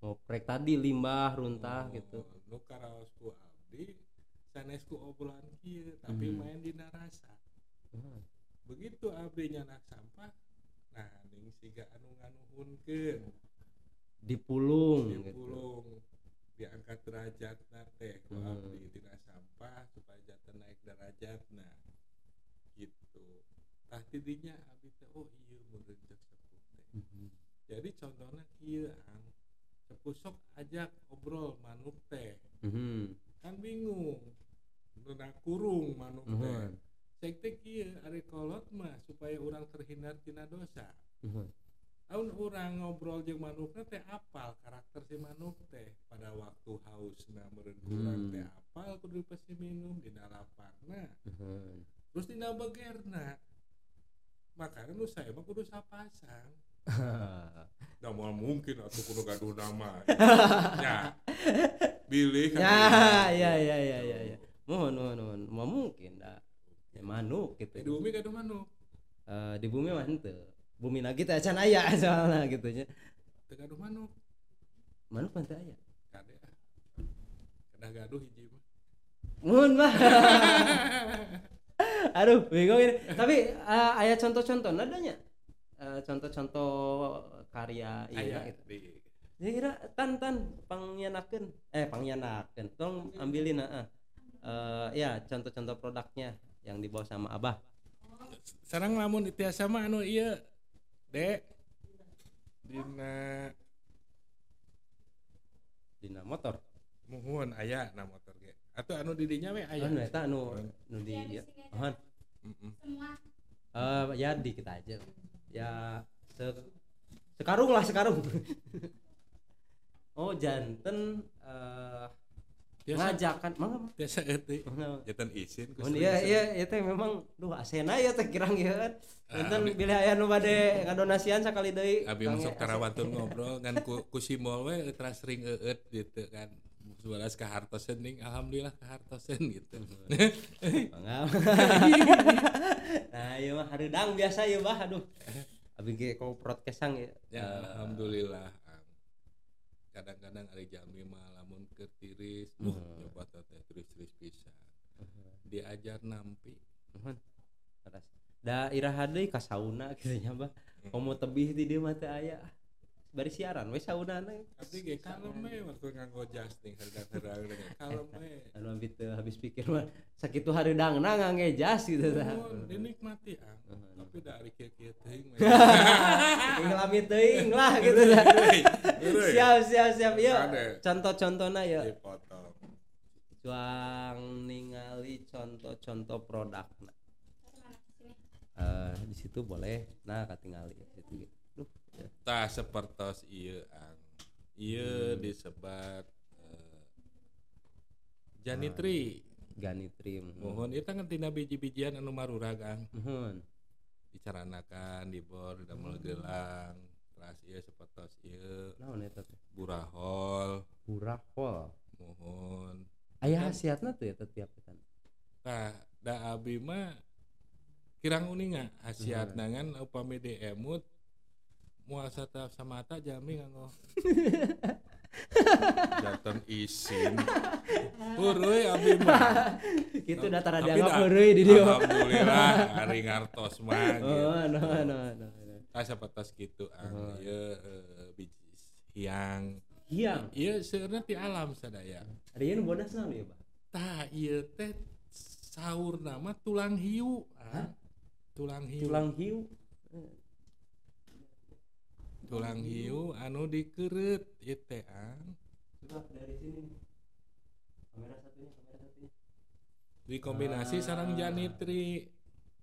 Ngoprek tadi limbah runtah Oh, gitu. nu karaosku abdi sanesku obrolan kieu tapi Mhm. main di narasa Nuhun. begitu abdi nyanak sampah nah ning siga anu nganuhunkeun Dipulung gitu. dipulung diangkat derajat teh ku Hmm. abdi tina sampah supaya jatuh naik derajat nah gitu tah tidinya abdi teh oh iya meureun teh Mhm. jadi contohnya kieu ang sepuh sok ajak obrol manuk teh. Mhm. kan bingung. Nuna kurung manuk teh. Cek teh kieu ari kolot mah supaya orang terhindar tina dosa. Nuhun. Tahun orang ngobrol jeung manukna teh apal karakter si manuk teh. Pada waktu haus na meureun kurang Hmm. teh apal kudu pasti minum dina laparna. Nuhun. terus dina begerna. Makanya nu saya mah kudu sapasang da moal mungkin atuh kudu gaduh nama ya bilih kan ya ya ya ya ya ya. Mohon mohon mohon. Mau mungkin dah. Ya, manuk di gitu. bumi gaduh manuk Eh, di bumi mah henteu. Bumi lagi teh acan aya soalnya gitu nya. teu gaduh manuk Manuk mah teu aya. kade ah kedah gaduh hiji mah Mohon mah. Aduh, bingung ini. Tapi eh, aya contoh-contoh nadanya. Eh, contoh-contoh karya aya iya gitu. di Ya kira tan tan pangyanakeun. Eh pangyanakeun. Tolong ambilin heeh. Eh, ya contoh-contoh produknya yang dibawa sama Abah. sarang lamun tiasa mah anu iya dek dina Dina motor. muhun aya na motor ge atau anu didinya we aya Anu eta anu nu di Iya, di ya. sini ada. Mohon. Semua Eh ya dikit aja. Ya se sekarung lah sekarung. oh janten eh biasa ngajakan. Mangga biasa jatan isin ku Oh iya sering- iya itu memang duh asena ya teh kirang ya kan. Ah, Enten abi- bilih aya nu bade ngadonasian sakali deui. abi masuk tarawatun ngobrol ngan ku, ku simbol we terus sering eueut gitu kan sebelas ke hartosen ning alhamdulillah ke hartosen gitu nah, ieu mah hareudang biasa ya bah aduh. Abi ge ko broadcastan ya. ya Eh, alhamdulillah Ang. kadang-kadang ari jami mah lamun keur tiris uh Hmm. nyoba teh tiris-tiris pisan diajar nampi. Teras. Da iraha deui ka sauna kitu nya bah. Hmm. Komo tebih di dieu mah teu aya. Bari siaran we saunana. Abdi ge kalem we waktu nganggo jas ning harga-harga kalem we. Anu abi teu habis pikir mah sakitu hareudangna ngangge jas gitu tah. Nuhun, dinikmati ah. Tapi dari kieu-kieu teuing. Ngalami teuing lah gitu tah. Siap siap siap. Ieu Ade. contoh-contohna ya. Dipotong. cuang ningali contoh-contoh produk Mana sini? eh, di situ boleh nah katingali di situ gitu. Tah sepertos iya ang iya disebat eh, janitri. Gani trim mohon itu kan tina biji-bijian anu marurah kang mohon. Dicaranakan dibor damel gelang teras iya sepertos iya naon eta teh? Burahol. Burahol. Mohon. Aya khasiatna tuh ya tiap kan Nah, da abi mah kirang uninga. Hasiat nangan upami diemut mual satap samata jami nganggo jantan isin Hurui abi mah. Itu Tapi dianggap dah, heureuy di dia. Alhamdulillah hari ngartos mah gitu. oh no no no no. Ah sapatos gitu ang Oh. ieu eh, biji hiang. Hiang? Ieu seueurna ti alam sadaya. Ada yang bodas naon ya bang tah ieu teh sahur nama tulang hiu. Ah. tulang hiu. Tulang hiu tulang hiu anu dikeret ang. Coba dari sini kamera satunya kamera satunya. Dikombinasi Ah. sarang janitri.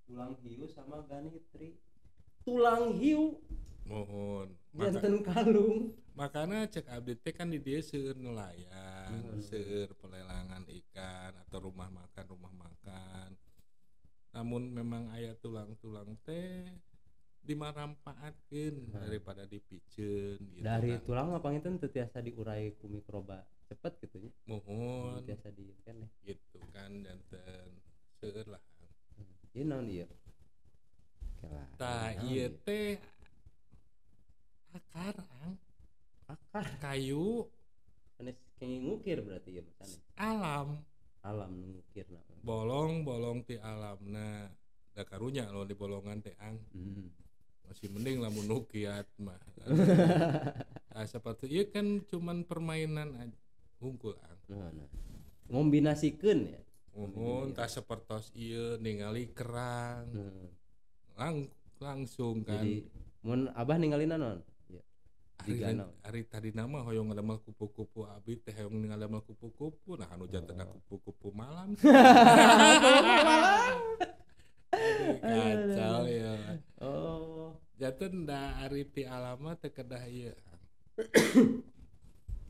Tulang hiu sama ganitri. Tulang hiu. Mohon. Maka, jantan kalung. Makanya cek teh kan di dia seueur nelayan Hmm. seueur pelelangan ikan atau rumah makan rumah makan. Namun memang ayat tulang-tulang teh dimarampaatkeun Hmm. daripada dipiceun gitu dari kan. tulang apa itu tiasa diurai ku mikroba cepet gitu ya? Mohon. Tiasa di kan ya? Gitu kan janten seueur lah. Ini naon iya ieu ieu? teh akar ang. Akar? Kayu. Sanes kayak ngukir berarti ya mas alam. Alam ngukir nah. bolong bolong ti alamna. Da karunya lo di bolongan teh ang. Hmm. Masih mending lamun nu kiat mah. Nah, seperti iya kan cuman permainan aja. Hungkul ang Nah, nah. ngombinasikeun ya? Mohon tak sepertos iya ningali kerang. Hmm. lang langsung kan. Jadi mun abah ninggalin naon ya Ari, Tiga naon. ari tadi nama hoyong ngadamel kupu-kupu abi teh hoyong ngadamel kupu-kupu. Nah anu jantena Oh. kupu-kupu malam. Kacau ya. Oh janten da ari ti alama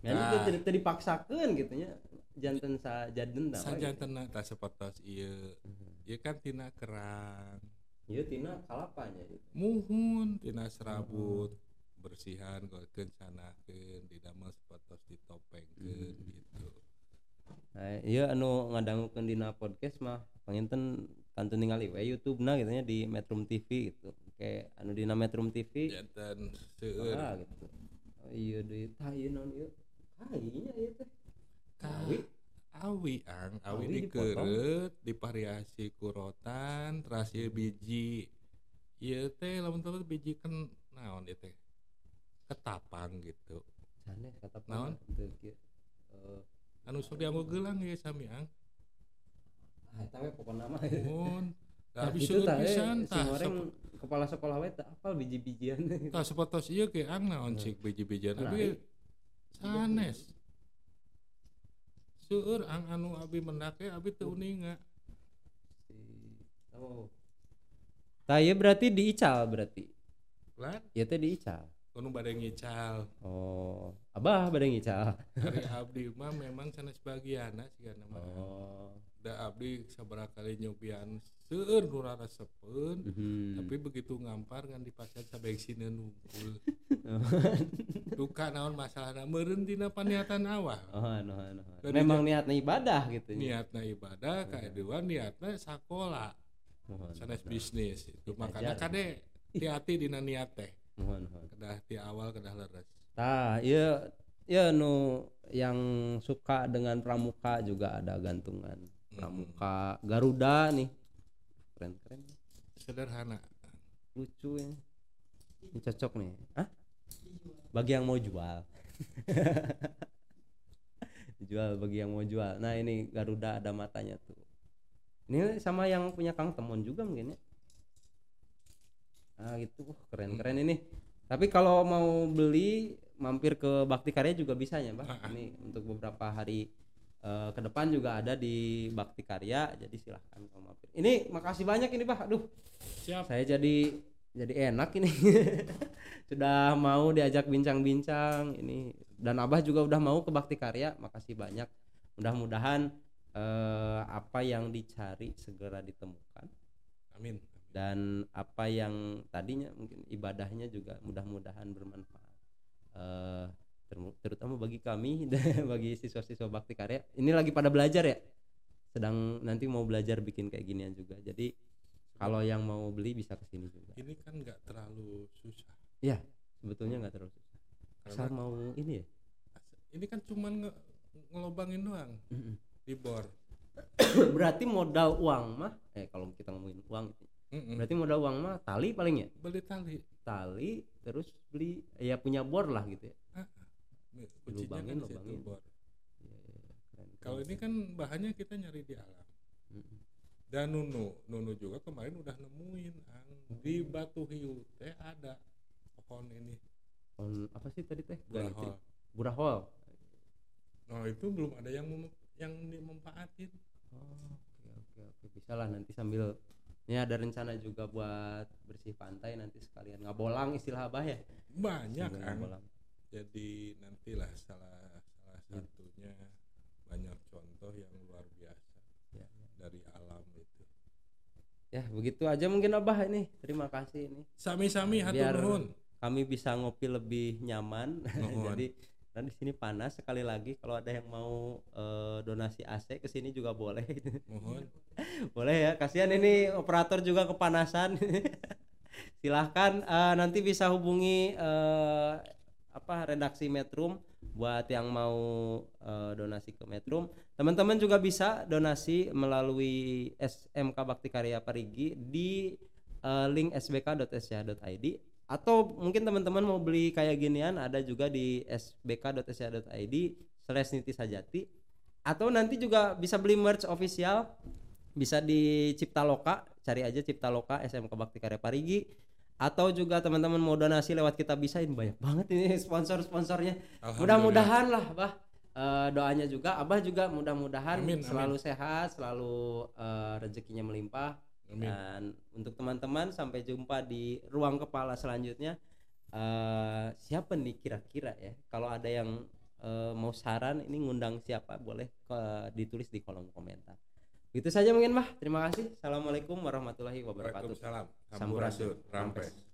Jadi Nah. tadi tadi dipaksakeun gitu nya janten sa jaden tah. sajantena tak sepertos ieu. Ieu kan tina kerang. Ieu tina kalapanya gitu. muhun tina serabut bersihan golkeun sanakeun didamel sepertos ditopengkeun gitu. Nah, iya anu ngadangukeun dina podcast mah panginten kantu ningali we YouTube-na gitu nya di Metrum TV gitu. Kayak anu dina Metrum TV janten seueur ah gitu. Oh, iya deui tah ieu naon ieu? Kayaknya ieu teh. Kawi. awi ang awi Awi dikeureut dipariasi ku rotan teras ieu biji ieu teh lamun teu biji kan naon ieu teh ketapang gitu Naon? Teu kieu. Eh, anu sok dianggo gelang ya sami ang eta we pokona mah. mun da bisa eh, pisan tah kepala sekolah we teh apal biji-bijian. tah sepotos ieu ge ang naon cik biji-bijian Nah, abi i- sanes seueur ang anu abi mendake abi teu uninga Oh. Tah ieu berarti diical berarti. lan Ieu teh diical. kudu bade ngical Oh, abah bade ngical. dari abdi mah memang sanes bagiana sih kan Oh. Da abdi sabaraha kali nyobian seueur nu raresepeun Mhm. tapi begitu ngampar kan dipasang sabengsina nungkul duka naon masalahna meureun dina paniatan awal Oh, anu. Dari Memang niatnya ibadah gitu nya. niatna ibadah kedua niatna sakola. Mohon. sanes bisnis itu. Makanya kade hati-hati dina niat teh kedah ti awal kedah leres. Tah, iya ya nu yang suka dengan pramuka juga ada gantungan pramuka Garuda nih. Keren keren. Sederhana. Lucu ya. Ini cocok nih. Ah bagi yang mau jual. Jual bagi yang mau jual. Nah ini Garuda ada matanya tuh. Ini sama yang punya Kang Temon juga mungkin ya. Ah gitu. Uh, keren keren ini. Tapi kalau mau beli mampir ke Bakti Karya juga bisa ya Bang. Ah, ah. ini untuk beberapa hari eh, ke depan juga ada di Bakti Karya jadi silahkan kalau mampir. Ini makasih banyak ini Pak. Aduh. Siap. Saya jadi jadi enak ini. Sudah mau diajak bincang-bincang ini. Dan Abah juga udah mau ke Bakti Karya. Makasih banyak. Mudah-mudahan eh, apa yang dicari segera ditemukan. Amin. Dan apa yang tadinya mungkin ibadahnya juga mudah-mudahan bermanfaat. Eh, terutama bagi kami bagi siswa-siswa Bakti Karya ini lagi pada belajar ya? Sedang nanti mau belajar bikin kayak ginian juga. Jadi kalau yang mau beli bisa ke sini juga. Ini kan nggak terlalu susah. Iya, sebetulnya nggak terlalu susah. Asal mau ini ya. ini kan cuman nge- ngelobangin doang. Di bor. Berarti modal uang mah, eh kalau kita ngomongin uang, itu, berarti modal uang mah tali paling ya. beli tali. Tali, terus beli, ya punya bor lah gitu ya. Kuncinya Lubangin, kan situ, lubangin. bor Iya, iya, iya. Keren, kalau keren, ini kan bahannya kita nyari di alam dan Nunu Nunu juga kemarin udah nemuin Ang. di Batu Hiu teh ada pohon ini On, apa sih tadi teh? Burahol. Burahol. Nah itu belum ada yang mem- yang dimanfaatin. Oh, oke oke oke bisa lah nanti sambil ini ada rencana juga buat bersih pantai nanti sekalian ngabolang istilah abah ya Banyak kan. ngabolang. Jadi nantilah salah salah Ya. satunya banyak contoh yang luar biasa Ya, ya. dari alam itu. ya begitu aja mungkin abah ini terima kasih ini Sami-sami hatur nuhun. kami bisa ngopi lebih nyaman jadi dan di sini panas sekali lagi kalau ada yang mau eh, donasi AC ke sini juga boleh Mohon. boleh ya kasihan ini operator juga kepanasan silahkan eh, nanti bisa hubungi eh, apa redaksi Metrum. Buat yang mau eh, donasi ke Metrum. Teman-teman juga bisa donasi melalui SMK Bakti Karya Parigi di eh, link sbk.sca.id atau mungkin teman-teman mau beli kayak ginian ada juga di sbk.sca.id slash niti sajati. Atau nanti juga bisa beli merch official bisa di Cipta Loka cari aja Cipta Loka SMK Bakti Karya Parigi atau juga teman-teman mau donasi lewat kita bisa ini banyak banget ini sponsor-sponsornya. Mudah-mudahan lah bah Eh, doanya juga abah juga mudah-mudahan Amin, selalu sehat selalu eh, rezekinya melimpah. Amin. dan untuk teman-teman sampai jumpa di ruang kepala selanjutnya. Eh siapa nih kira-kira ya? Kalau ada yang eh, mau saran ini ngundang siapa? Boleh ke- ditulis di kolom komentar itu saja mungkin bah terima kasih assalamualaikum warahmatullahi wabarakatuh Waalaikumsalam. Sampurasun. Sampurasun. Rampes.